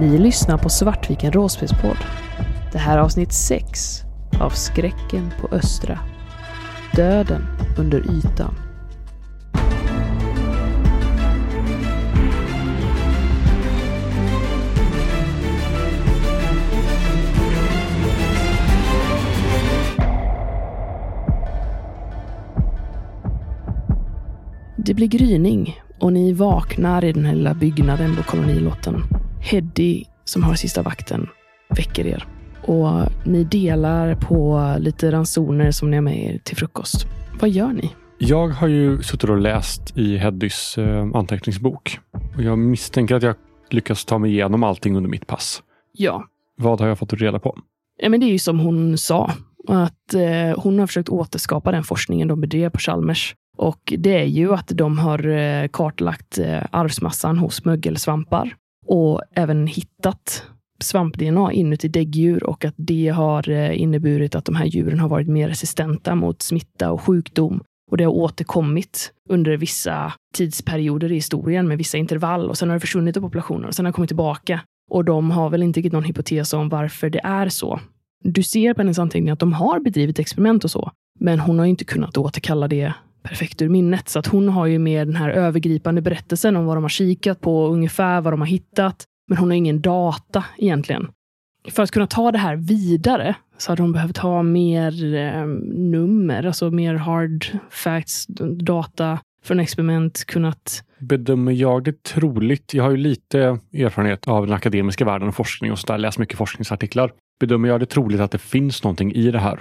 Ni lyssnar på Svartviken Råspelspodd. Det här är avsnitt 6 av Skräcken på Östra. Döden under ytan. Det blir gryning och ni vaknar i den här lilla byggnaden på kolonilotten. Heddy, som har sista vakten, väcker er. Och ni delar på lite ransoner som ni har med er till frukost. Vad gör ni? Jag har ju suttit och läst i Heddys eh, anteckningsbok. Och jag misstänker att jag lyckas ta mig igenom allting under mitt pass. Ja, Vad har jag fått reda på? Ja, men det är ju som hon sa, att eh, hon har försökt återskapa den forskningen de bedrev på Chalmers. Och det är ju att de har eh, kartlagt arvsmassan hos mögelsvampar och även hittat svamp-DNA inuti däggdjur och att det har eh, inneburit att de här djuren har varit mer resistenta mot smitta och sjukdom. Och det har återkommit under vissa tidsperioder i historien med vissa intervall och sen har det försvunnit ur populationen och sen har det kommit tillbaka. Och de har väl inte riktigt någon hypotes om varför det är så. Du ser på hennes anteckning att de har bedrivit experiment och så, men hon har inte kunnat återkalla det perfekt ur minnet. Så att hon har ju med den här övergripande berättelsen om vad de har kikat på, ungefär vad de har hittat. Men hon har ingen data egentligen. För att kunna ta det här vidare så hade hon behövt ha mer eh, nummer, alltså mer hard facts, data från experiment, kunnat Bedömer jag det troligt? Jag har ju lite erfarenhet av den akademiska världen och forskning och så där. Läst mycket forskningsartiklar. Bedömer jag det troligt att det finns någonting i det här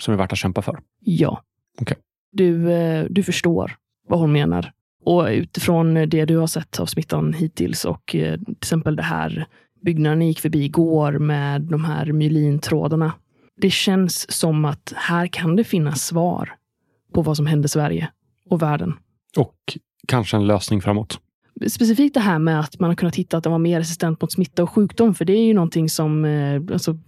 som är värt att kämpa för? Ja. Okej. Du, eh, du förstår vad hon menar. Och utifrån det du har sett av smittan hittills och eh, till exempel det här byggnaden ni gick förbi igår med de här myelintrådarna. Det känns som att här kan det finnas svar på vad som hände Sverige och världen. Och kanske en lösning framåt. Specifikt det här med att man har kunnat hitta att den var mer resistent mot smitta och sjukdom, för det är ju någonting som eh, alltså,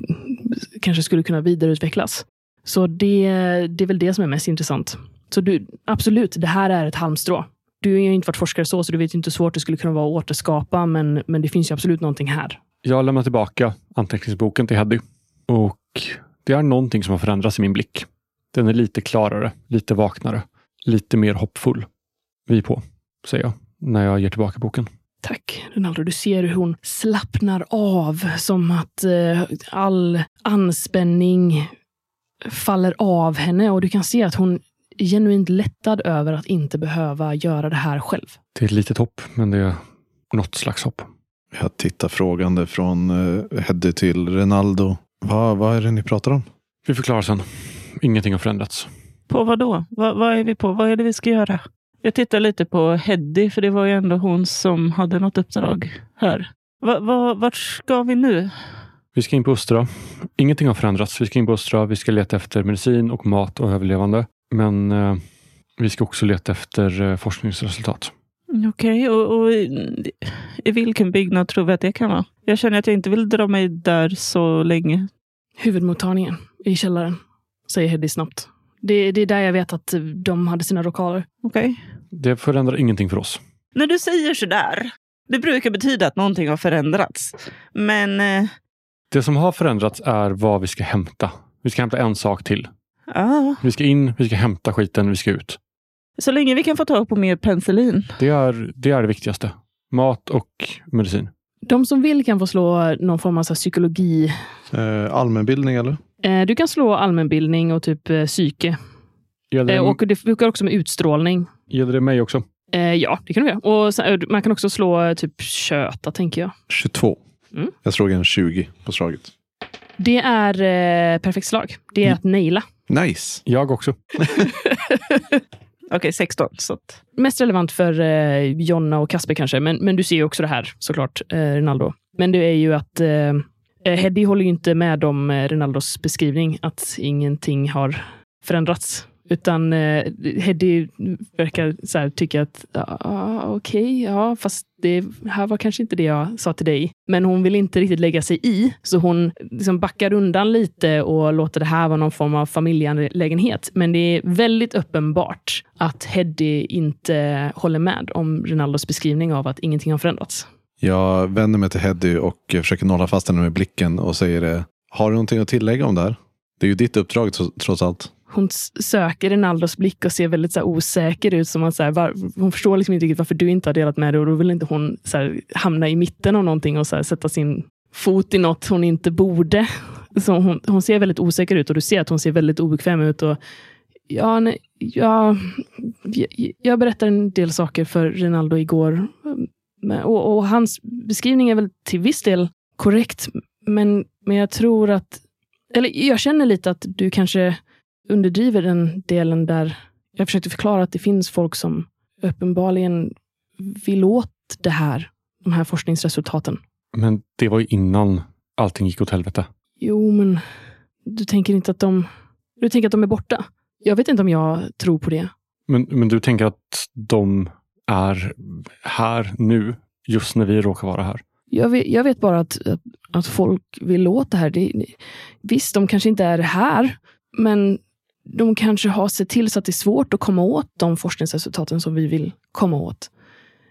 kanske skulle kunna vidareutvecklas. Så det, det är väl det som är mest intressant. Så du, absolut, det här är ett halmstrå. Du har ju inte varit forskare så, så du vet inte hur svårt det skulle kunna vara att återskapa, men, men det finns ju absolut någonting här. Jag lämnar tillbaka anteckningsboken till Heddy och det är någonting som har förändrats i min blick. Den är lite klarare, lite vaknare, lite mer hoppfull. Vi på, säger jag när jag ger tillbaka boken. Tack, Ronaldo. Du ser hur hon slappnar av, som att eh, all anspänning faller av henne och du kan se att hon genuint lättad över att inte behöva göra det här själv. Det är ett litet hopp, men det är något slags hopp. Jag tittar frågande från uh, Heddy till Renaldo. Vad, vad är det ni pratar om? Vi förklarar sen. Ingenting har förändrats. På vad då? Vad, vad är vi på? Vad är det vi ska göra? Jag tittar lite på Heddy, för det var ju ändå hon som hade något uppdrag här. Va, va, vart ska vi nu? Vi ska in på Östra. Ingenting har förändrats. Vi ska in på Östra. Vi ska leta efter medicin och mat och överlevande. Men eh, vi ska också leta efter eh, forskningsresultat. Okej, och, och i, i vilken byggnad tror vi att det kan vara? Jag känner att jag inte vill dra mig där så länge. Huvudmottagningen i källaren, säger Heddy snabbt. Det, det är där jag vet att de hade sina lokaler. Okej. Det förändrar ingenting för oss. När du säger sådär, det brukar betyda att någonting har förändrats. Men, eh, Det som har förändrats är vad vi ska hämta. Vi ska hämta en sak till. Ja. Vi ska in, vi ska hämta skiten, vi ska ut. Så länge vi kan få tag på mer penicillin. Det är det, är det viktigaste. Mat och medicin. De som vill kan få slå någon form av så här psykologi. Uh, allmänbildning eller? Eh, Du kan slå allmänbildning och typ eh, psyke. Gäller Eh, det, Och det funkar också med utstrålning. gäller det mig också? Eh, Ja, det kan du göra. Och sen, eh, man kan också slå eh, typ köta, tänker jag. 22. Mm. Jag slog en 20 på slaget. Det är eh, perfekt slag. Det är Mm. att naila. Nice. Jag också. Okej, 16. Så att, Mest relevant för eh, Jonna och Kasper kanske, men, men du ser ju också det här såklart, eh, Ronaldo. Men det är ju att eh, Heddy håller ju inte med om eh, Ronaldos beskrivning att ingenting har förändrats. Utan eh, Heddy verkar så här, tycka att ah, okej, ja, fast det här var kanske inte det jag sa till dig. Men hon vill inte riktigt lägga sig i, så hon liksom backar undan lite och låter det här vara någon form av familjeangelägenhet. Men det är väldigt uppenbart att Heddy inte håller med om Rinaldos beskrivning av att ingenting har förändrats. Jag vänder mig till Heddy och försöker nolla fast henne med blicken och säger det. Har du någonting att tillägga om det här? Det är ju ditt uppdrag trots allt. Hon söker Rinaldos blick och ser väldigt så här, osäker ut. Som att, så här, var, hon förstår liksom inte riktigt varför du inte har delat med dig och då vill inte hon så här, hamna i mitten av någonting och så här, sätta sin fot i något hon inte borde. Så hon, hon ser väldigt osäker ut och du ser att hon ser väldigt obekväm ut. Och, ja, nej, ja, jag, jag berättade en del saker för Rinaldo igår. Och, och hans beskrivning är väl till viss del korrekt. Men, men jag tror att, eller jag känner lite att du kanske underdriver den delen där jag försökte förklara att det finns folk som uppenbarligen vill åt det här, de här forskningsresultaten. Men det var ju innan allting gick åt helvete. Jo, men du tänker inte att de, du tänker att de är borta? Jag vet inte om jag tror på det. Men, men du tänker att de är här nu, just när vi råkar vara här? Jag vet, jag vet bara att, att, att folk vill åt det här. Det, visst, de kanske inte är här, men de kanske har sett till så att det är svårt att komma åt de forskningsresultaten som vi vill komma åt.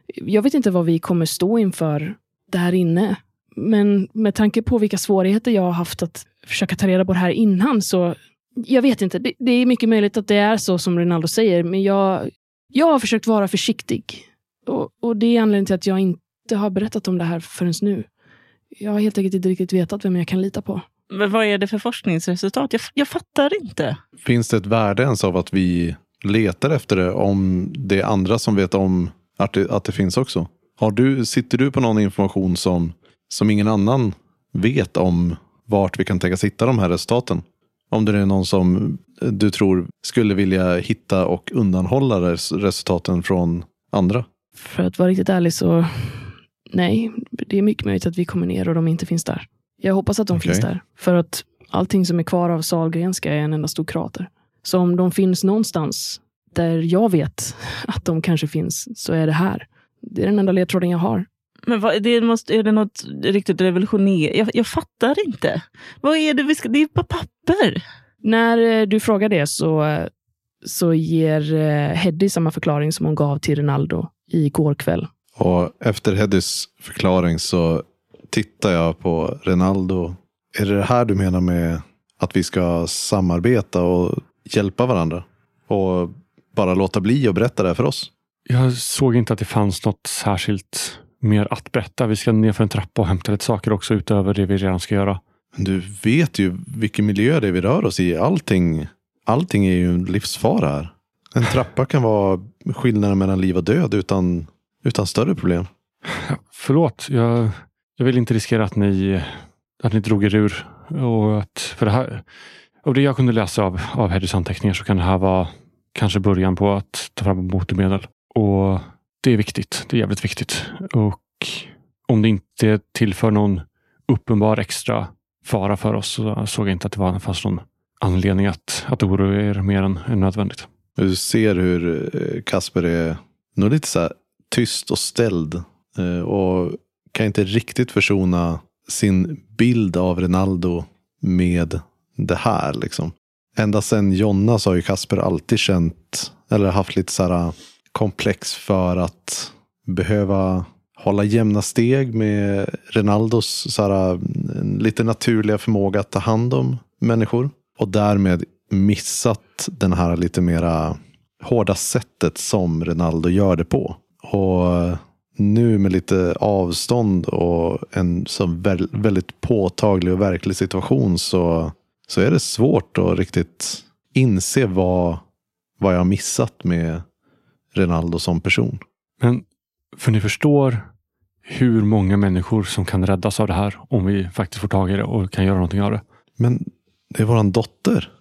Jag vet inte vad vi kommer stå inför där inne. Men med tanke på vilka svårigheter jag har haft att försöka ta reda på det här innan så jag vet inte. Det, det är mycket möjligt att det är så som Rinaldo säger, men jag, jag har försökt vara försiktig. Och, och det är anledningen till att jag inte har berättat om det här förrän nu. Jag har helt enkelt inte riktigt vetat vem jag kan lita på. Men vad är det för forskningsresultat? Jag, jag fattar inte. Finns det ett värde ens av att vi letar efter det om det är andra som vet om att det, att det finns också? Har du, sitter du på någon information som, som ingen annan vet om vart vi kan tänka hitta de här resultaten? Om det är någon som du tror skulle vilja hitta och undanhålla res, resultaten från andra? För att vara riktigt ärlig så, nej, det är mycket möjligt att vi kommer ner och de inte finns där. Jag hoppas att de Okej. finns där. För att allting som är kvar av Sahlgrenska är en enda stor krater. Så om de finns någonstans där jag vet att de kanske finns, så är det här. Det är den enda ledtråden jag har. Men vad, det måste, är det något riktigt revolutionerande? Jag, jag fattar inte. Vad är det vi ska... Det är på papper. När eh, du frågar det så, eh, så ger eh, Heddy samma förklaring som hon gav till Ronaldo igår kväll. Och efter Heddys förklaring så tittar jag på Renaldo. Är det det här du menar med att vi ska samarbeta och hjälpa varandra? Och bara låta bli att berätta det här för oss? Jag såg inte att det fanns något särskilt mer att berätta. Vi ska ner för en trappa och hämta lite saker också utöver det vi redan ska göra. Men du vet ju vilken miljö det är vi rör oss i. Allting, allting är ju en livsfara här. En trappa kan vara skillnaden mellan liv och död utan, utan större problem. Förlåt, jag, jag vill inte riskera att ni, att ni drog er ur. Och att, för det här, av det jag kunde läsa av, av Hedges anteckningar så kan det här vara kanske början på att ta fram botemedel. Och det är viktigt. Det är jävligt viktigt. Och om det inte tillför någon uppenbar extra fara för oss så såg jag inte att det var, fanns någon anledning att, att oroa er mer än, än nödvändigt. Du ser hur eh, Kasper är nog lite så här tyst och ställd. Eh, och kan inte riktigt försona sin bild av Ronaldo med det här. Liksom. Ända sedan Jonna så har ju Kasper alltid känt, eller haft lite så här äh, komplex för att behöva hålla jämna steg med Ronaldos så här, äh, lite naturliga förmåga att ta hand om människor. Och därmed missat den här lite mera hårda sättet som Ronaldo gör det på. Och nu med lite avstånd och en så väl- väldigt påtaglig och verklig situation så, så är det svårt att riktigt inse vad, vad jag har missat med Ronaldo som person. Men för ni förstår hur många människor som kan räddas av det här om vi faktiskt får tag i det och kan göra någonting av det. Men det är våran dotter,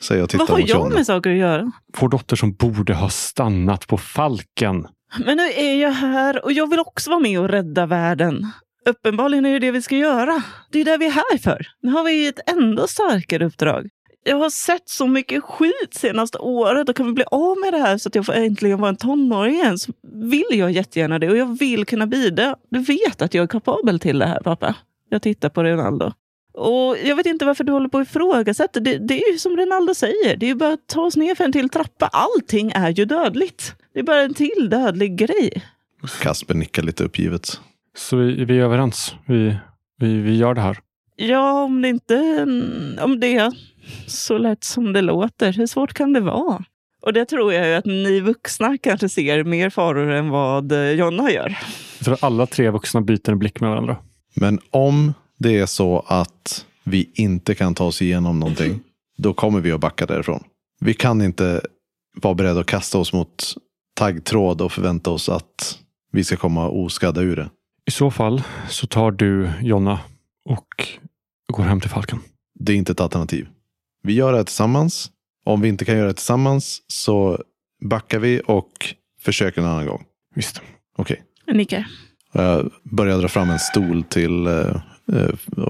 säger jag Vad har jag med saker att göra? Vår dotter som borde ha stannat på Falken. Men nu är jag här och jag vill också vara med och rädda världen. Uppenbarligen är det det vi ska göra. Det är det vi är här för. Nu har vi ett ändå starkare uppdrag. Jag har sett så mycket skit senaste året och kan vi bli av med det här så att jag får äntligen vara en tonåring igen så vill jag jättegärna det och jag vill kunna bidra. Du vet att jag är kapabel till det här pappa. Jag tittar på Ronaldo. Och jag vet inte varför du håller på att ifrågasätta. Det, det är ju som Ronaldo säger. Det är ju bara att ta oss ner för en till trappa. Allting är ju dödligt. Det är bara en till dödlig grej. Kasper nickar lite uppgivet. Så vi, vi är överens. Vi, vi, vi gör det här. Ja, om det inte om det är så lätt som det låter. Hur svårt kan det vara? Och det tror jag ju att ni vuxna kanske ser mer faror än vad eh, Jonna gör. Jag tror alla tre vuxna byter en blick med varandra. Men om det är så att vi inte kan ta oss igenom någonting, då kommer vi att backa därifrån. Vi kan inte vara beredda att kasta oss mot taggtråd och förvänta oss att vi ska komma oskadda ur det. I så fall så tar du Jonna och går hem till Falken. Det är inte ett alternativ. Vi gör det här tillsammans. Om vi inte kan göra det tillsammans så backar vi och försöker en annan gång. Visst. Okej. Jag nickar. Jag börjar dra fram en stol till eh,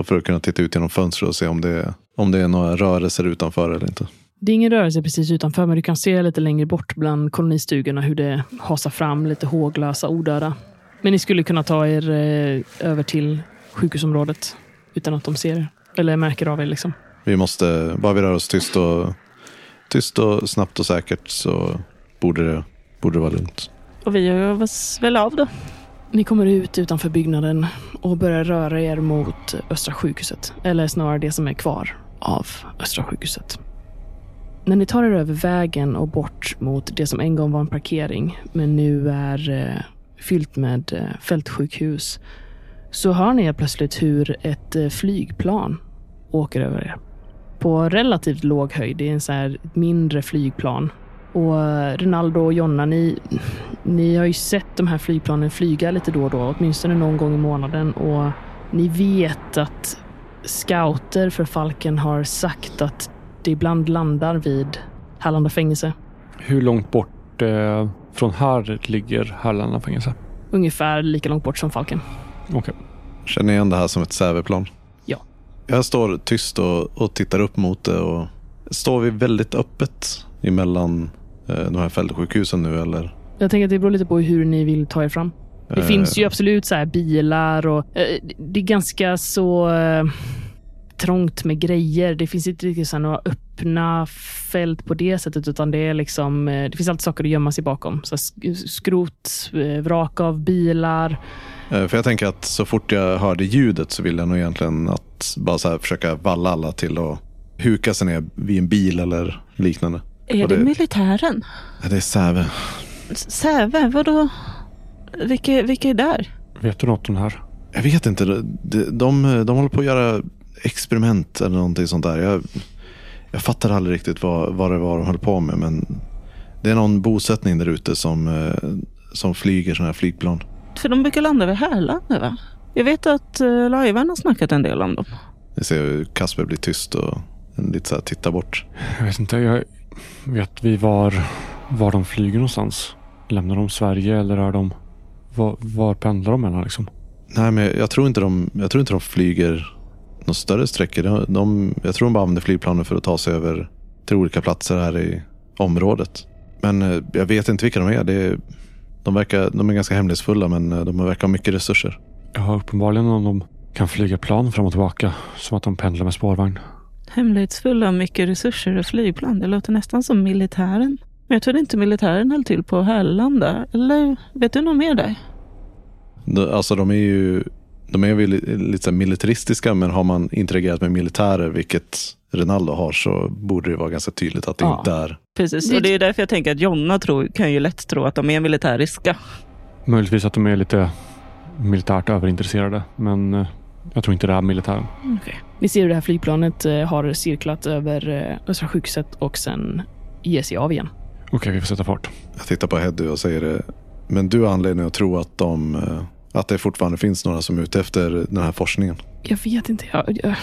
för att kunna titta ut genom fönstret och se om det, om det är några rörelser utanför eller inte. Det är ingen rörelse precis utanför, men du kan se lite längre bort bland kolonistugorna hur det hasar fram lite håglösa odöda. Men ni skulle kunna ta er eh, över till sjukhusområdet utan att de ser er. Eller märker av er liksom. Vi måste, bara vi rör oss tyst och, tyst och snabbt och säkert så borde det, borde det vara lugnt. Och vi gör oss väl av då. Ni kommer ut utanför byggnaden och börjar röra er mot Östra sjukhuset. Eller snarare det som är kvar av Östra sjukhuset. När ni tar er över vägen och bort mot det som en gång var en parkering, men nu är eh, fyllt med eh, fältsjukhus, så hör ni helt plötsligt hur ett eh, flygplan åker över er. På relativt låg höjd. Det är en så här mindre flygplan. Och Ronaldo och Jonna, ni, ni har ju sett de här flygplanen flyga lite då och då, åtminstone någon gång i månaden. Och ni vet att scouter för Falken har sagt att det ibland landar vid Härlanda fängelse. Hur långt bort eh, från här ligger Härlanda fängelse? Ungefär lika långt bort som Falken. Okej. Känner igen det här som ett säveplan? Ja. Jag står tyst och, och tittar upp mot det. Och står vi väldigt öppet emellan de här fältsjukhusen nu eller? Jag tänker att det beror lite på hur ni vill ta er fram. Det Eh, finns ju absolut så här bilar och eh, det är ganska så eh, trångt med grejer. Det finns inte riktigt så några öppna fält på det sättet, utan det är liksom, eh, det finns alltid saker att gömma sig bakom. Så skrot, eh, vrak av bilar. Eh, För jag tänker att så fort jag hörde ljudet så ville jag nog egentligen att bara så försöka valla alla till att huka sig ner vid en bil eller liknande. Är det det- militären? Ja, Det är Säve. Säve, vadå? Vilka, vilka är där? Vet du något om det här? Jag vet inte. De, de, de håller på att göra experiment eller någonting sånt där. Jag, jag fattar aldrig riktigt vad, vad det var de höll på med. Men det är någon bosättning där ute som, eh, som flyger sådana här flygplan. För de brukar landa vid Härlanda, va? Jag vet att uh, Lajvan har snackat en del om dem. Jag ser hur Kasper blir tyst och lite så här tittar bort. Jag vet inte. Jag vet vi var, var de flyger någonstans? Lämnar de Sverige eller är de... Var, var pendlar de mellan liksom? Nej, men jag tror inte de, jag tror inte de flyger några större sträckor. De, de, jag tror de bara använder flygplanen för att ta sig över till olika platser här i området. Men eh, jag vet inte vilka de är. Det de, verkar, de är ganska hemlighetsfulla men eh, de verkar ha mycket resurser. Ja, uppenbarligen om de kan flyga plan fram och tillbaka. Som att de pendlar med spårvagn. Hemlighetsfulla och mycket resurser och flygplan. Det låter nästan som militären. Men jag trodde inte militären höll till på Härlanda. Eller vet du något mer där? De, alltså de är ju de är väl li- lite militaristiska men har man interagerat med militärer vilket Ronaldo har så borde det vara ganska tydligt att det Ja. inte är. Precis, Det- och det är därför jag tänker att Jonna tror, kan ju lätt tro att de är militäriska. Möjligtvis att de är lite militärt överintresserade. Men eh, jag tror inte det är militären. Ni ser hur det här flygplanet eh, har cirklat över eh, Östra sjukhuset och sen ger sig av igen. Okej, vi får sätta fart. Jag tittar på Heddy och säger det. Men du har anledning att tro att, de, eh, att det fortfarande finns några som är ute efter den här forskningen. Jag vet inte. Jag, jag,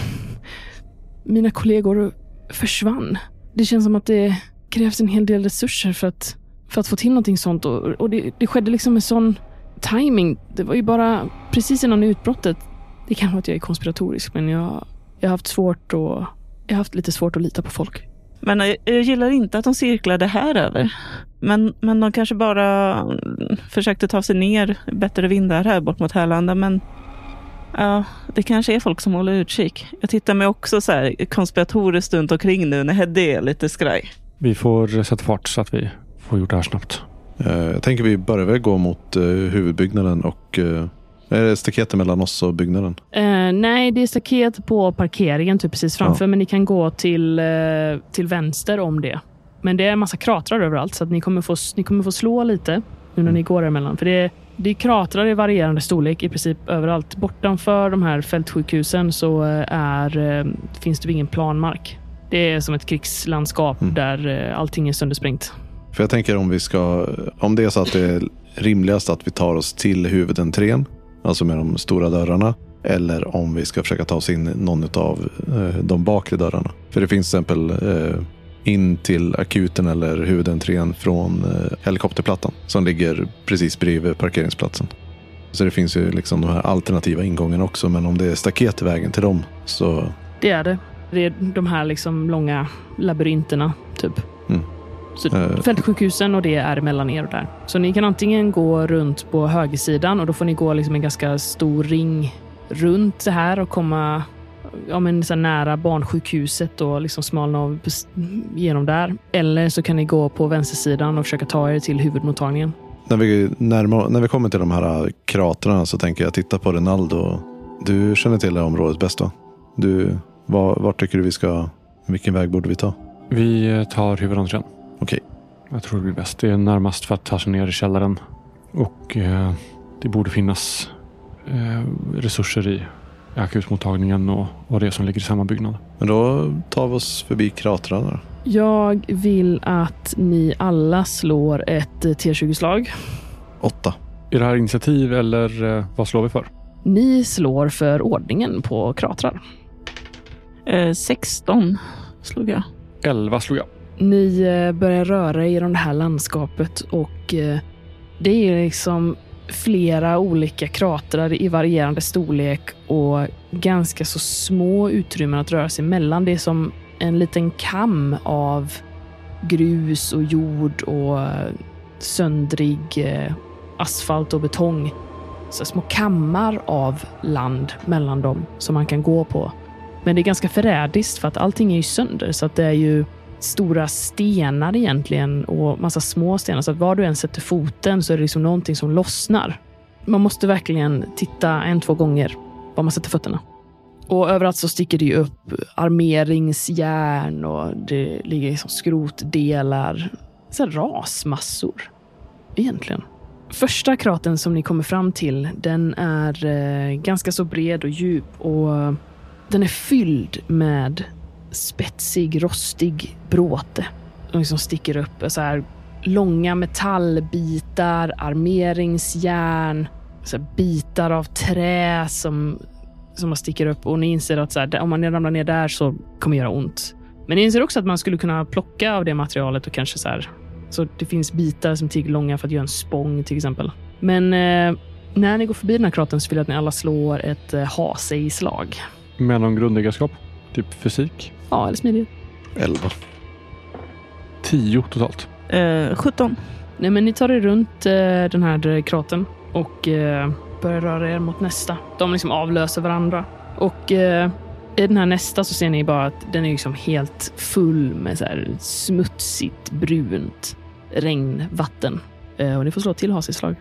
mina kollegor försvann. Det känns som att det krävs en hel del resurser för att, för att få till någonting sånt. Och, och det, det skedde liksom med sån timing. Det var ju bara precis innan utbrottet. Det kan vara att jag är konspiratorisk, men jag, jag har haft svårt att, jag har haft lite svårt att lita på folk. Men jag, jag gillar inte att de cirklade här över. Men, men de kanske bara mm, försökte ta sig ner i bättre vindar här bort mot Härlanda. Men ja, det kanske är folk som håller utkik. Jag tittar mig också så här konspiratoriskt runt omkring nu när Heddy är lite skraj. Vi får sätta fart så att vi får gjort det här snabbt. Eh, Jag tänker vi börjar väl gå mot eh, huvudbyggnaden och eh, Är det staketet mellan oss och byggnaden? Eh, nej, det är staket på parkeringen typ precis framför, Ja. men ni kan gå till, eh, till vänster om det. Men det är en massa kratrar överallt, så att ni, kommer få, ni kommer få slå lite nu när ni går emellan. För det är, det är kratrar i varierande storlek i princip överallt. Bortanför de här fältsjukhusen så eh, är, eh, finns det ingen planmark. Det är som ett krigslandskap Mm. där eh, allting är söndersprängt. För jag tänker om vi ska, om det är så att det är rimligast att vi tar oss till huvudentrén, alltså med de stora dörrarna, eller om vi ska försöka ta oss in någon av eh, de bakre dörrarna. För det finns till exempel eh, in till akuten eller huvudentrén från eh, helikopterplattan som ligger precis bredvid parkeringsplatsen. Så det finns ju liksom de här alternativa ingångarna också, men om det är staket i vägen till dem så Det är det. Det är de här liksom långa labyrinterna, typ. Mm. Så Eh. Fältsjukhusen och det är mellan er och där. Så ni kan antingen gå runt på högersidan och då får ni gå liksom en ganska stor ring runt det här och komma ja, men så här nära barnsjukhuset och liksom smalna av genom där. Eller så kan ni gå på vänstersidan och försöka ta er till huvudmottagningen. När vi, närmar, när vi kommer till de här äh, kratrarna så tänker jag titta på Ronaldo. Du känner till det här området bäst va? Du, var, vart tycker du vi ska, vilken väg borde vi ta? Vi eh, tar huvudentrén. Okej. Jag tror det blir bäst. Det är närmast för att ta sig ner i källaren. Och eh, det borde finnas eh, resurser i akutmottagningen och, och det som ligger i samma byggnad. Men då tar vi oss förbi kratrarna. då. Jag vill att ni alla slår ett eh, T20-slag. Åtta. Är det här initiativ eller eh, vad slår vi för? Ni slår för ordningen på kratrar. Eh, 16 slog jag. 11 slog jag. Ni eh, börjar röra er i det här landskapet och eh, det är liksom flera olika kratrar i varierande storlek och ganska så små utrymmen att röra sig mellan. Det är som en liten kam av grus och jord och eh, söndrig asfalt och betong. Så små kammar av land mellan dem som man kan gå på. Men det är ganska förrädiskt för att allting är ju sönder så att det är ju stora stenar egentligen och massa små stenar. Så att var du än sätter foten så är det liksom någonting som lossnar. Man måste verkligen titta en, två gånger var man sätter fötterna. Och överallt så sticker det ju upp armeringsjärn och det ligger liksom skrotdelar. Så här rasmassor, egentligen. Första kraten som ni kommer fram till, den är eh, ganska så bred och djup och eh, den är fylld med spetsig, rostig bråte. Som liksom sticker upp. Så här långa metallbitar, armeringsjärn, så här bitar av trä som, som man sticker upp. Och ni inser att så här, om man ramlar ner där så kommer det göra ont. Men ni inser också att man skulle kunna plocka av det materialet och kanske så här. Så det finns bitar som är långa för att göra en spång till exempel. Men eh, när ni går förbi den här kratern så vill jag att ni alla slår ett eh, ha i slag. Med någon grundegenskap? Typ fysik? Ja, eller smidigt. Elva. 10 totalt. Eh, 17. Nej, men ni tar er runt eh, den här kraten och eh, börjar röra er mot nästa. De liksom avlöser varandra. Och eh, i den här nästa så ser ni bara att den är liksom helt full med så här smutsigt, brunt regnvatten. Eh, och ni får slå till haseslag.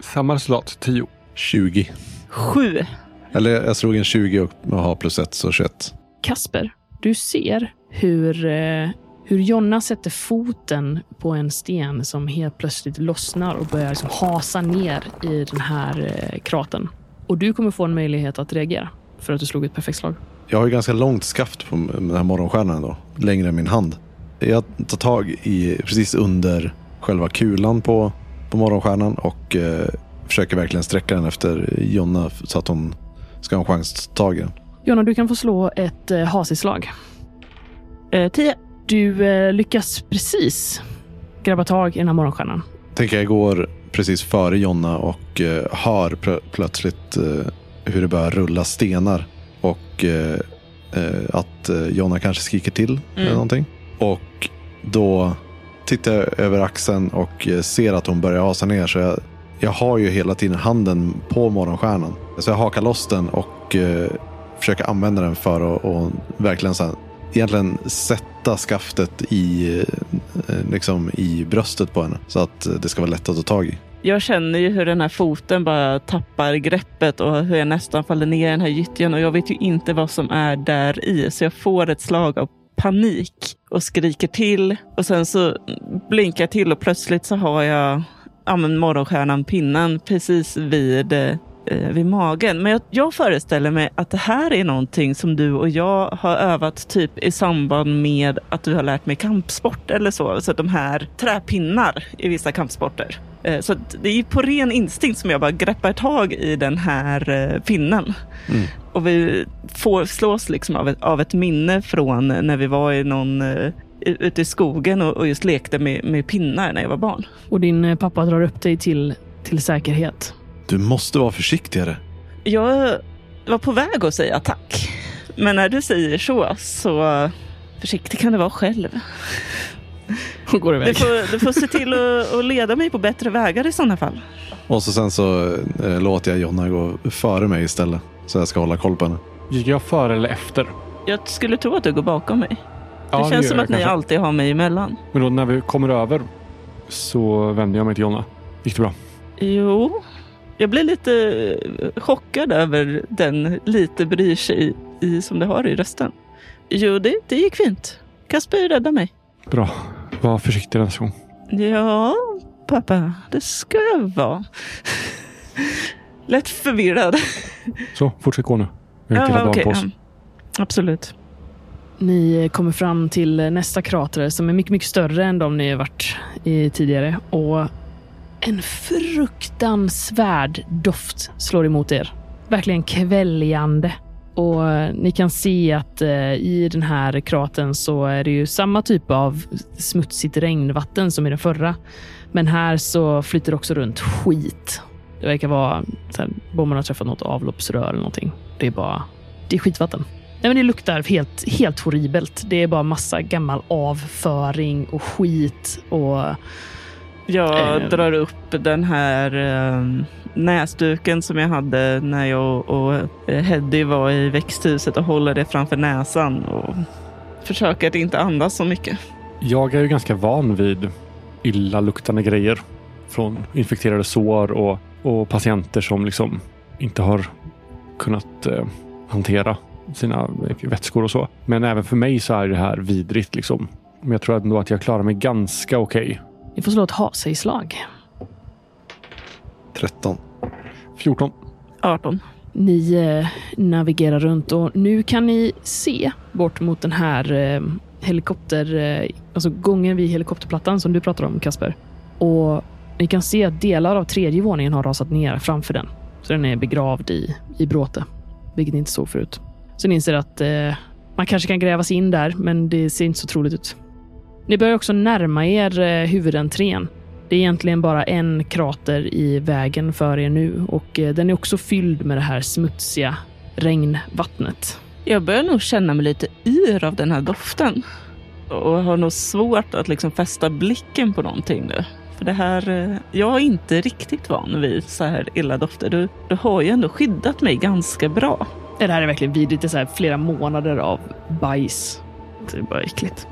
Samma resultat, 10. 20. 7. Eller jag slog en 20 och har plus 1 så 21. Kasper, du ser hur, eh, hur Jonna sätter foten på en sten som helt plötsligt lossnar och börjar liksom hasa ner i den här eh, kraten. Och du kommer få en möjlighet att reagera för att du slog ett perfekt slag. Jag har ju ganska långt skaft på den här morgonstjärnan då. Längre än min hand. Jag tar tag i precis under själva kulan på, på morgonstjärnan och eh, försöker verkligen sträcka den efter Jonna så att hon ska ha en chans att ta tag i den. Jonna, du kan få slå ett eh, hasislag. Eh, 10. Du eh, lyckas precis grabba tag i den här morgonstjärnan. Tänker jag går precis före Jonna och eh, hör plö- plötsligt eh, hur det börjar rulla stenar. Och eh, eh, att eh, Jonna kanske skriker till eller Mm. någonting. Och då tittar jag över axeln och eh, ser att hon börjar hasa ner. Så jag, jag har ju hela tiden handen på morgonstjärnan. Så jag hakar loss den och eh, Försöka använda den för att och verkligen så här, egentligen sätta skaftet i, eh, liksom i bröstet på henne. Så att det ska vara lätt att ta tag i. Jag känner ju hur den här foten bara tappar greppet och hur jag nästan faller ner i den här gyttjan och jag vet ju inte vad som är där i så jag får ett slag av panik och skriker till och sen så blinkar jag till och plötsligt så har jag ja, morgonstjärnan, pinnen, precis vid, eh, eh, vid magen. Men jag, jag föreställer mig att det här är någonting som du och jag har övat typ i samband med att du har lärt mig kampsport eller så. Så de här träpinnar i vissa kampsporter. Eh, Så det är på ren instinkt som jag bara greppar tag i den här eh, pinnen. Mm. Och vi får slås liksom av ett, av ett minne från när vi var i någon, ute i skogen och, och just lekte med, med pinnar när jag var barn. Och din pappa drar upp dig till, till säkerhet. Du måste vara försiktigare. Jag var på väg att säga tack. Men när du säger så, så försiktig kan du vara själv. Och går Du iväg. får, du får se till att, att leda mig på bättre vägar i sådana fall. Och så sen så eh, låter jag Jonna gå före mig istället. Så jag ska hålla koll på henne. Gick jag före eller efter? Jag skulle tro att du går bakom mig. Det Ja, känns som jag att ni kanske. alltid har mig emellan. Men då när vi kommer över så vänder jag mig till Jonna. Gick det bra? Jo, jag blir lite eh, chockad över den lite bryr sig i, som det har i rösten. Jo, det, det gick fint. Kasper räddade mig. Bra. Var försiktig nästa gång. Ja, pappa, det ska jag vara. Lätt förvirrad. Så, fortsätt gå nu. Vi har dagen okej, på oss. ja. Absolut. Ni kommer fram till nästa krater som är mycket, mycket större än de ni har varit i tidigare. Och en fruktansvärd doft slår emot er. Verkligen kväljande. Och eh, ni kan se att eh, i den här kratern så är det ju samma typ av smutsigt regnvatten som i den förra. Men här så flyter det också runt skit. Det verkar vara så här, bomben har träffat något avloppsrör eller någonting. Det är bara, det är skitvatten. Nej, men det luktar helt, helt horribelt. Det är bara massa gammal avföring och skit och jag Eh. drar upp den här eh, näsduken som jag hade när jag och eh, Heddy var i växthuset och håller det framför näsan och försöker att inte andas så mycket. Jag är ju ganska van vid illaluktande grejer. Från infekterade sår och, och patienter som liksom inte har kunnat eh, hantera sina vätskor och så. Men även för mig så är det här vidrigt liksom. Men jag tror ändå att jag klarar mig ganska okej. Ni får slå ett ha sig-slag. 13. 14. 18. Ni eh, navigerar runt och nu kan ni se bort mot den här eh, helikopter, eh, alltså gången vid helikopterplattan som du pratar om Kasper. Och ni kan se att delar av tredje våningen har rasat ner framför den. Så den är begravd i, i bråte, vilket ni inte såg förut. Så ni inser att eh, man kanske kan gräva sig in där, men det ser inte så troligt ut. Ni börjar också närma er eh, huvudentrén. Det är egentligen bara en krater i vägen för er nu och eh, den är också fylld med det här smutsiga regnvattnet. Jag börjar nog känna mig lite yr av den här doften. Och har nog svårt att liksom fästa blicken på någonting nu. För det här, eh, jag är inte riktigt van vid så här illa dofter. Du, du har ju ändå skyddat mig ganska bra. Det här är verkligen vidrigt. Det är så här flera månader av bajs. Det är bara äckligt.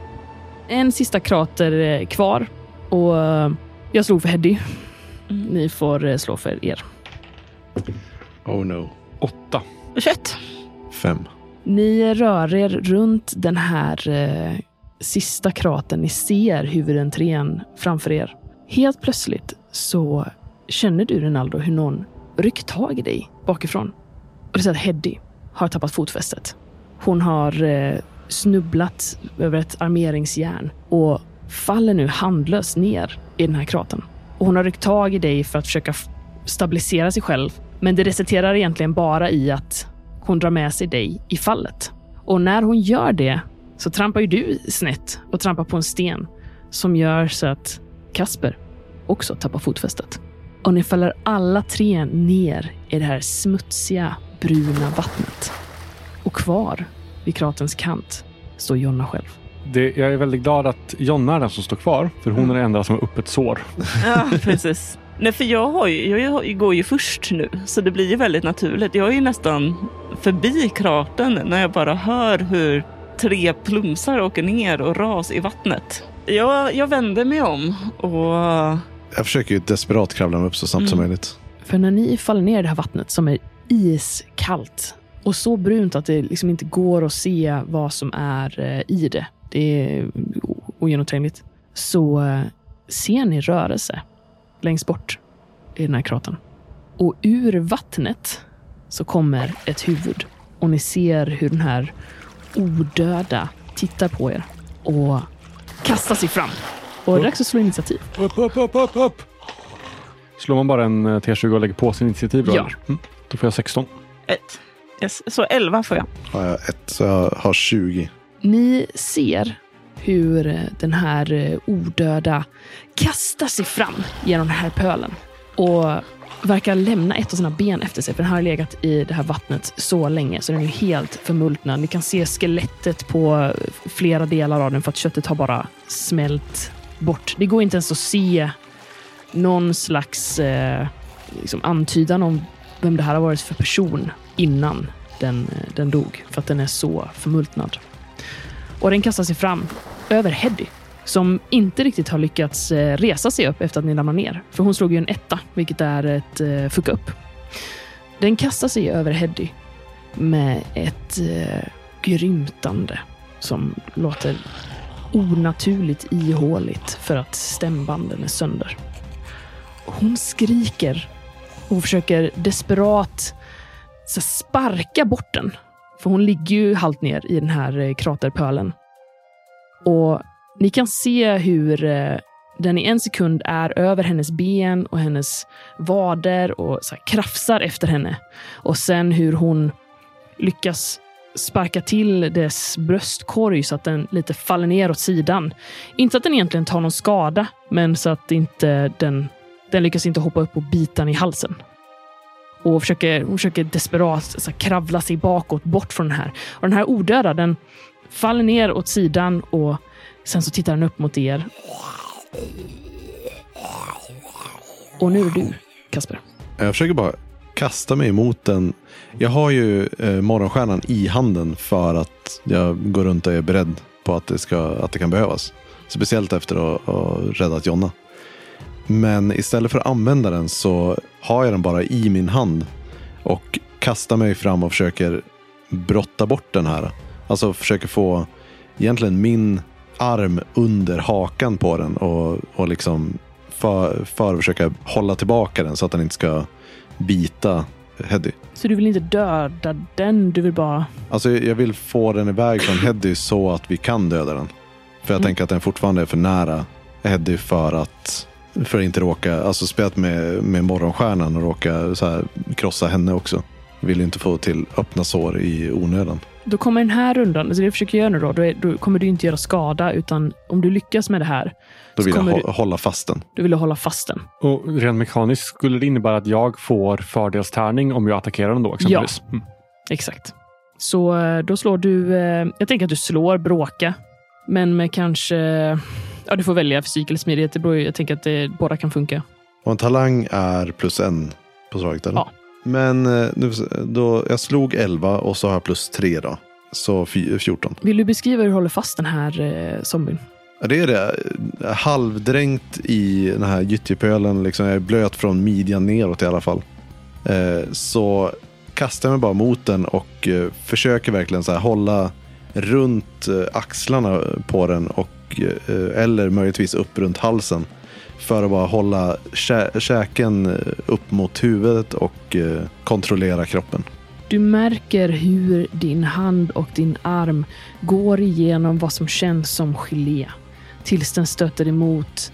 En sista krater eh, kvar och eh, jag slog för Heddy. Ni får eh, slå för er. Oh no. 8. 21. 5. Ni rör er runt den här eh, sista kratern. Ni ser huvudentrén framför er. Helt plötsligt så känner du, Rinaldo, hur någon rycker tag i dig bakifrån. Och det är så att Heddy har tappat fotfästet. Hon har eh, snubblat över ett armeringsjärn och faller nu handlöst ner i den här kratern. Och hon har ryckt tag i dig för att försöka stabilisera sig själv. Men det resulterar egentligen bara i att hon drar med sig dig i fallet. Och när hon gör det så trampar ju du snett och trampar på en sten som gör så att Kasper också tappar fotfästet. Och ni faller alla tre ner i det här smutsiga, bruna vattnet. Och kvar vid kraterns kant står Jonna själv. Det, jag är väldigt glad att Jonna är den som står kvar. För hon är den enda som har öppet sår. Ja, precis. Nej, för jag, har ju, jag går ju först nu, så det blir ju väldigt naturligt. Jag är ju nästan förbi kratern när jag bara hör hur tre plumsar åker ner och ras i vattnet. Jag, jag vänder mig om och Jag försöker ju desperat kravla mig upp så snabbt som Mm. möjligt. För när ni faller ner i det här vattnet som är iskallt och så brunt att det liksom inte går att se vad som är eh, i det. Det är ogenomträngligt. Så eh, ser ni rörelse längst bort i den här kratern. Och ur vattnet så kommer ett huvud. Och ni ser hur den här odöda tittar på er och kastar sig fram. Och det är dags att slå initiativ. Upp, upp, upp, upp, upp! Slår man bara en eh, T20 och lägger på sin initiativ då? Ja. Mm. Då får jag 16. Ett. Yes. Så 11 får jag. Har jag ett så jag har 20. Ni ser hur eh, den här eh, odöda kastar sig fram genom den här pölen och verkar lämna ett av sina ben efter sig, för den har legat i det här vattnet så länge så den är helt förmultnad. Ni kan se skelettet på eh, flera delar av den för att köttet har bara smält bort. Det går inte ens att se någon slags eh, liksom antydan om vem det här har varit för person innan den, eh, den dog, för att den är så förmultnad. Och den kastar sig fram över Heddy, som inte riktigt har lyckats eh, resa sig upp efter att ni ramlar ner. För hon slog ju en etta, vilket är ett eh, fuck upp. Den kastar sig över Heddy med ett eh, grymtande som låter onaturligt ihåligt för att stämbanden är sönder. Hon skriker och försöker desperat så sparka bort den. För hon ligger ju halvt ner i den här eh, kraterpölen. Och ni kan se hur eh, den i en sekund är över hennes ben och hennes vader och så här krafsar efter henne. Och sen hur hon lyckas sparka till dess bröstkorg så att den lite faller ner åt sidan. Inte att den egentligen tar någon skada, men så att inte den, den lyckas inte hoppa upp och bita den i halsen och försöker, hon försöker desperat så här, kravla sig bakåt, bort från den här. Och den här odöda, den faller ner åt sidan och sen så tittar den upp mot er. Och nu är det du, Kasper. Jag försöker bara kasta mig emot den. Jag har ju eh, morgonstjärnan i handen för att jag går runt och är beredd på att det, ska, att det kan behövas. Speciellt efter att ha räddat Jonna. Men istället för att använda den så har jag den bara i min hand och kastar mig fram och försöker brotta bort den här. Alltså försöker få egentligen min arm under hakan på den och, och liksom för, för att försöka hålla tillbaka den så att den inte ska bita Heddy. Så du vill inte döda den, du vill bara... Alltså jag vill få den iväg från Heddy så att vi kan döda den. För jag Mm. tänker att den fortfarande är för nära Heddy för att för att inte råka, alltså spelat med, med morgonstjärnan och råka så här, krossa henne också. Vill inte få till öppna sår i onödan. Då kommer den här rundan, alltså det du försöker göra nu då, då, är, då kommer du inte göra skada, utan om du lyckas med det här, Då Så vill jag hå- hålla fast den. då vill du hålla fast den. Och rent mekaniskt skulle det innebära att jag får fördelstärning om jag attackerar den då exempelvis? Mm. Exakt. Så eh, då slår du... eh, Jag tänker att du slår bråka, men med kanske... Ja, du får välja fysik eller smidighet. Det beror, jag tänker att det, båda kan funka. Och en talang är plus en på slaget eller? Ja. Men eh, nu, då, jag slog 11 och så har jag plus 3 då. Så fy- 14. Vill du beskriva hur du håller fast den här eh, zombien? Det är det. Halvdränkt i den här gyttjepölen. Liksom, jag är blöt från midjan neråt i alla fall. Eh, så kastar jag mig bara mot den och eh, försöker verkligen så här hålla runt eh, axlarna på den. Och, eh, eller möjligtvis upp runt halsen. För att bara hålla kä- käken eh, upp mot huvudet och eh, kontrollera kroppen. Du märker hur din hand och din arm går igenom vad som känns som gelé tills den stöter emot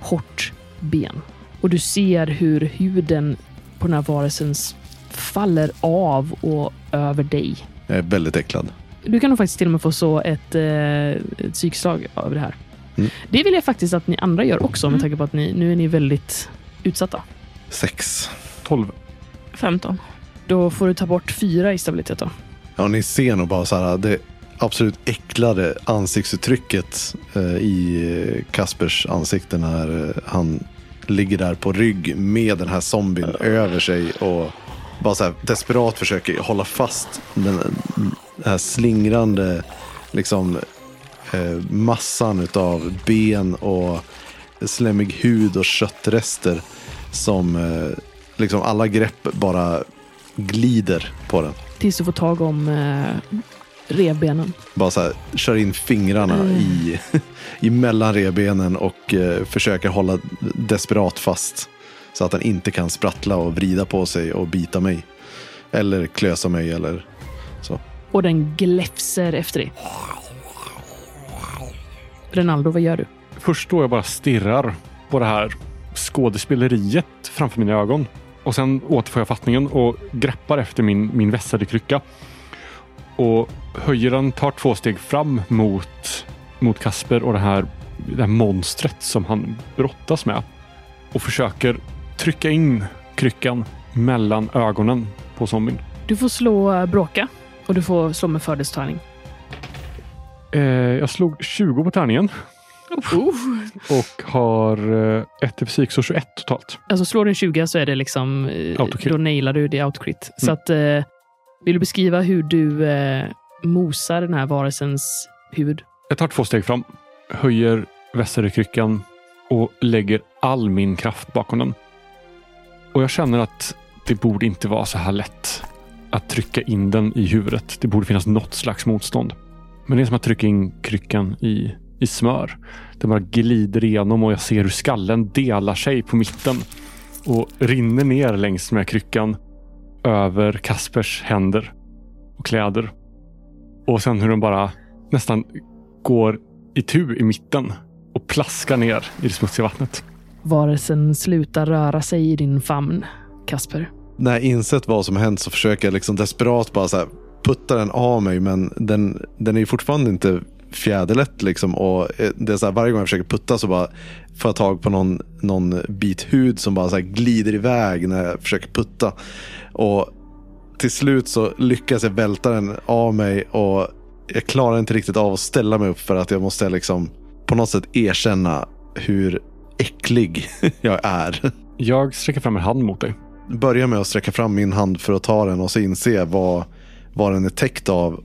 hårt ben. Och du ser hur huden på den här varelsen faller av och över dig. Jag är väldigt äcklad. Du kan nog faktiskt till och med få så ett, eh, ett psykslag av det här. Mm. Det vill jag faktiskt att ni andra gör också med Mm. tanke på att ni, nu är ni väldigt utsatta. Sex. 12. 15. Då får du ta bort fyra i stabilitet då. Ja, ni ser nog bara så här, det absolut äcklade ansiktsuttrycket eh, i Kaspers ansikte när eh, han ligger där på rygg med den här zombien över sig och bara så här desperat försöker hålla fast den, den här slingrande liksom eh, massan utav ben och slemmig hud och köttrester som eh, liksom alla grepp bara glider på den. Tills du får tag om eh, revbenen. Bara så här, kör in fingrarna Mm. i, i mellan revbenen och eh, försöker hålla desperat fast. Så att den inte kan sprattla och vrida på sig och bita mig. Eller klösa mig eller. Och den gläfser efter dig. Renaldo, vad gör du? Först då jag bara stirrar på det här skådespeleriet framför mina ögon. Och sen återfår jag fattningen och greppar efter min, min vässade krycka. Och höjer den, tar två steg fram mot, mot Kasper och det här, det här monstret som han brottas med. Och försöker trycka in kryckan mellan ögonen på zombien. Du får slå bråka och du får slå med fördelstärning. Eh, jag slog 20 på tärningen och har eh, ett i fysik, så 21 totalt. Alltså slår du en 20 så är det liksom... eh. Då nailar du det autocrit. Så Mm. att... Eh, vill du beskriva hur du eh, mosar den här varelsens huvud? Jag tar två steg fram, höjer vässade kryckan och lägger all min kraft bakom den. Och jag känner att det borde inte vara så här lätt att trycka in den i huvudet. Det borde finnas något slags motstånd. Men det är som att trycka in kryckan i, i smör. Den bara glider igenom och jag ser hur skallen delar sig på mitten och rinner ner längs med kryckan över Kaspers händer och kläder. Och sen hur den bara nästan går i tu i mitten och plaskar ner i det smutsiga vattnet. Varelsen slutar röra sig i din famn, Kasper. När jag insett vad som hänt så försöker jag liksom desperat bara så här putta den av mig. Men den, den är ju fortfarande inte fjäderlätt liksom. Och eh, det är så här, varje gång jag försöker putta så bara får jag tag på någon, någon bit hud som bara så här glider iväg när jag försöker putta. Och till slut så lyckas jag välta den av mig och jag klarar inte riktigt av att ställa mig upp för att jag måste liksom på något sätt erkänna hur äcklig jag är. Jag sträcker fram en hand mot dig börjar med att sträcka fram min hand för att ta den och så inse vad, vad den är täckt av.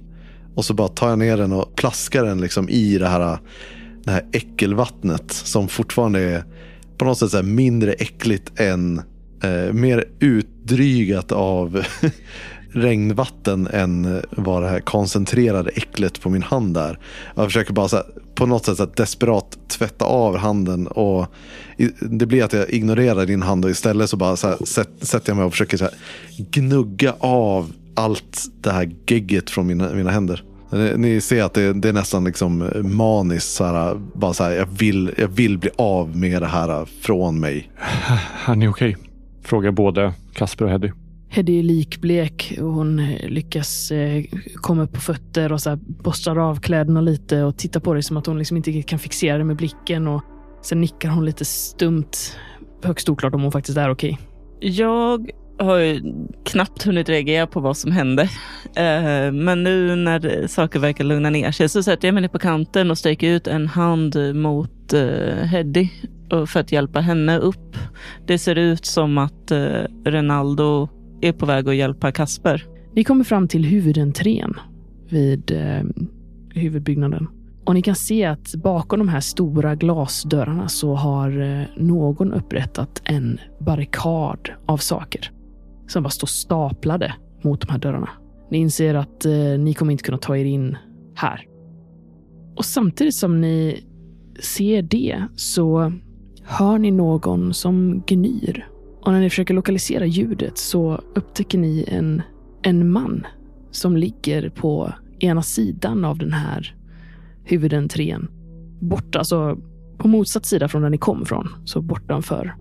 Och så bara tar jag ner den och plaskar den liksom i det här, det här äckelvattnet som fortfarande är på något sätt så här mindre äckligt än, eh, mer utdrygat av regnvatten än vad det här koncentrerade äcklet på min hand är. Jag försöker bara så här, på något sätt så här, desperat tvätta av handen och det blir att jag ignorerar din hand och istället så bara så här, sätter jag mig och försöker så här, gnugga av allt det här gegget från mina, mina händer. Ni, ser att det, det är nästan liksom maniskt. Så här, bara så här, jag, vill, jag vill bli av med det här från mig. Är ni okej? Frågar både Kasper och Heddy. Heddy är likblek och hon eh, lyckas eh, komma upp på fötter och så här borstar av kläderna lite och tittar på dig som att hon liksom inte kan fixera det med blicken. Och sen nickar hon lite stumt. Högst oklart om hon faktiskt är okej. Jag har ju knappt hunnit reagera på vad som hände. Eh, men nu när saker verkar lugna ner sig så sätter jag mig ner på kanten och sträcker ut en hand mot Heddy för att hjälpa henne upp. Det ser ut som att Renaldo är på väg att hjälpa Kasper. Ni kommer fram till huvudentrén vid eh, huvudbyggnaden. Och ni kan se att bakom de här stora glasdörrarna så har eh, någon upprättat en barrikad av saker. Som bara står staplade mot de här dörrarna. Ni inser att eh, ni kommer inte kunna ta er in här. Och samtidigt som ni ser det så hör ni någon som gnyr. Och när ni försöker lokalisera ljudet så upptäcker ni en, en man som ligger på ena sidan av den här huvudentrén. Borta, alltså på motsatt sida från där ni kom från. Så bortanför,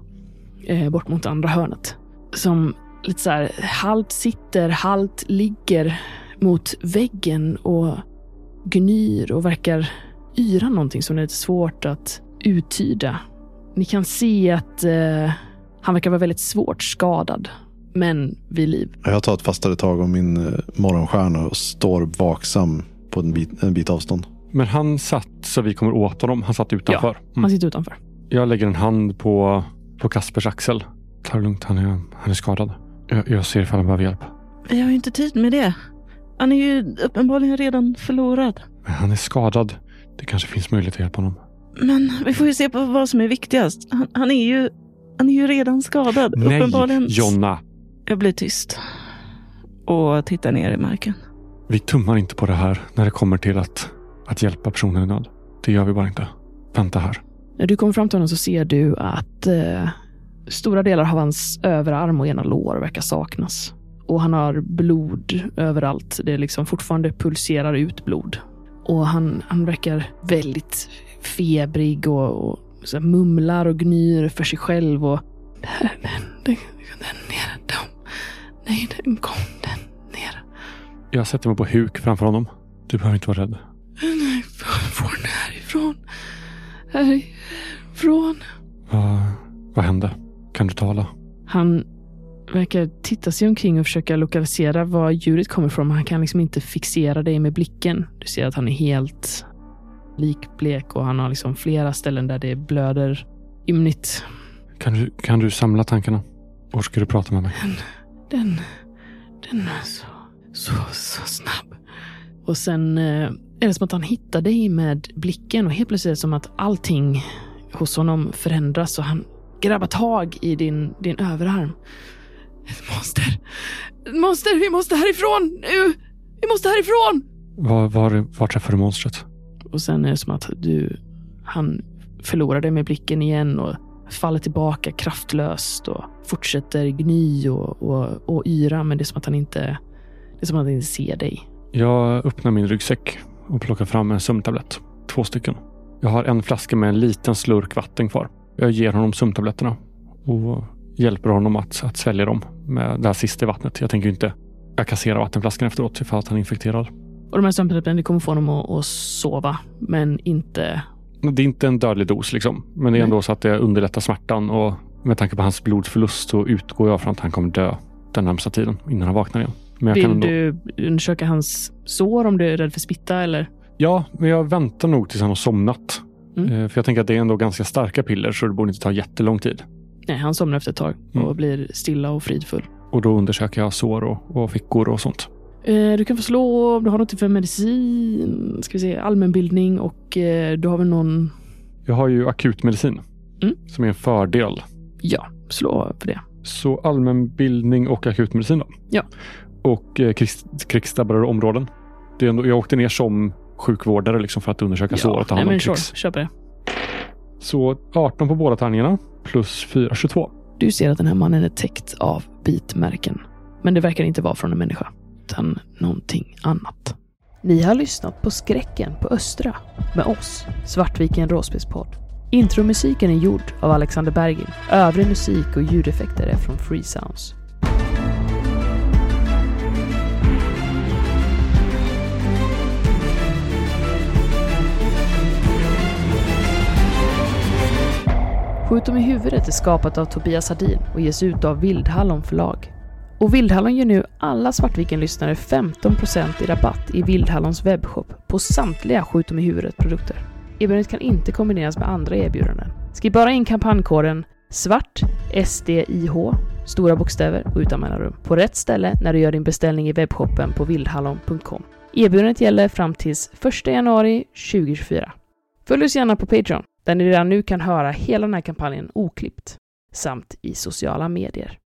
eh, bort mot andra hörnet. Som lite så här halvt sitter, halvt ligger mot väggen och gnyr och verkar yra någonting som är lite svårt att uttyda. Ni kan se att eh, han verkar vara väldigt svårt skadad, men vid liv. Jag tar ett fastare tag om min eh, morgonstjärna och står vaksam på en bit, en bit avstånd. Men han satt så vi kommer åt honom. Han satt utanför. Han Mm. sitter utanför. Jag lägger en hand på, på Kaspers axel. Ta det lugnt, han är, han är skadad. Jag, jag ser ifall han behöver hjälp. Vi har ju inte tid med det. Han är ju uppenbarligen redan förlorad. Men han är skadad. Det kanske finns möjlighet att hjälpa honom. Men vi får ju se på vad som är viktigast. Han, han är ju han är ju redan skadad. Nej, Uppenbarligen. Jonna. Jag blir tyst. Och tittar ner i marken. Vi tummar inte på det här när det kommer till att, att hjälpa personen i nöd. Det gör vi bara inte. Vänta här. När du kommer fram till honom så ser du att eh, stora delar av hans överarm och ena lår verkar saknas. Och han har blod överallt. Det är liksom fortfarande pulserar ut blod. Och han, han verkar väldigt febrig och, och så mumlar och gnyr för sig själv. Och den, den, den, den nere, de, nej, den kom, den nere. Jag sätter mig på huk framför honom. Du behöver inte vara rädd. Nej, får den härifrån. Härifrån. Vad, vad hände? Kan du tala? Han verkar titta sig omkring och försöka lokalisera var ljudet kommer ifrån, men han kan liksom inte fixera det med blicken. Du ser att han är helt likblek och han har liksom flera ställen där det blöder ymnigt. Kan du, kan du samla tankarna? Ska du prata med mig? Den, den är så, så, så snabb. Och sen eh, är det som att han hittar dig med blicken och helt plötsligt är det som att allting hos honom förändras och han grabbar tag i din, din överarm. Ett monster! Ett monster! Vi måste härifrån nu! Vi måste härifrån! Var, var, var träffade du monstret? Och sen är det som att du, han förlorar dig med blicken igen och faller tillbaka kraftlöst och fortsätter gny och, och, och yra. Men det är som att han inte, det är som att han inte ser dig. Jag öppnar min ryggsäck och plockar fram en sömntablett. Två stycken. Jag har en flaska med en liten slurk vatten kvar. Jag ger honom sömntabletterna och hjälper honom att, att svälja dem med det här sista i vattnet. Jag tänker inte jag kasserar vattenflaskan efteråt ifall att han är infekterad. Och de här sömntabletterna kommer få honom att, att sova, men inte... Det är inte en dödlig dos liksom, men det är Nej. ändå så att det underlättar smärtan och med tanke på hans blodförlust så utgår jag från att han kommer dö den närmsta tiden innan han vaknar igen. Men Vill kan ändå... du undersöka hans sår om du är rädd för smitta eller? Ja, men jag väntar nog tills han har somnat. Mm. Eh, För jag tänker att det är ändå ganska starka piller så det borde inte ta jättelång tid. Nej, han somnar efter ett tag och Mm. blir stilla och fridfull. Och då undersöker jag sår och, och fickor och sånt. Eh, du kan få slå om du har något för medicin, ska vi se, allmänbildning och eh, du har väl någon... Jag har ju akutmedicin Mm. som är en fördel. Ja, slå för det. Så allmänbildning och akutmedicin då? Ja. Och eh, krigs, krigsdrabbade områden. Det är ändå, jag åkte ner som sjukvårdare liksom för att undersöka sår och ta hand om krigs. på det. Så 18 på båda tärningarna plus 4, 22. Du ser att den här mannen är täckt av bitmärken. Men det verkar inte vara från en människa, utan någonting annat. Ni har lyssnat på Skräcken på Östra med oss, Svartviken Råspelspodd. Intromusiken är gjord av Alexander Bergin. Övrig musik och ljudeffekter är från Free Sounds. Skjut dem i huvudet är skapat av Tobias Hardin och ges ut av Vildhallon förlag. Och Vildhallon ger nu alla Svartviken-lyssnare 15% i rabatt i Vildhallons webbshop på samtliga Skjut dem i huvudet-produkter. Erbjudandet kan inte kombineras med andra erbjudanden. Skriv bara in kampankoden SVART, SDIH, stora bokstäver och utan mellanrum, på rätt ställe när du gör din beställning i webbshoppen på vildhallon.com. Erbjudandet gäller fram tills 1 januari 2024. Följ oss gärna på Patreon, där ni redan nu kan höra hela den här kampanjen oklippt, samt i sociala medier.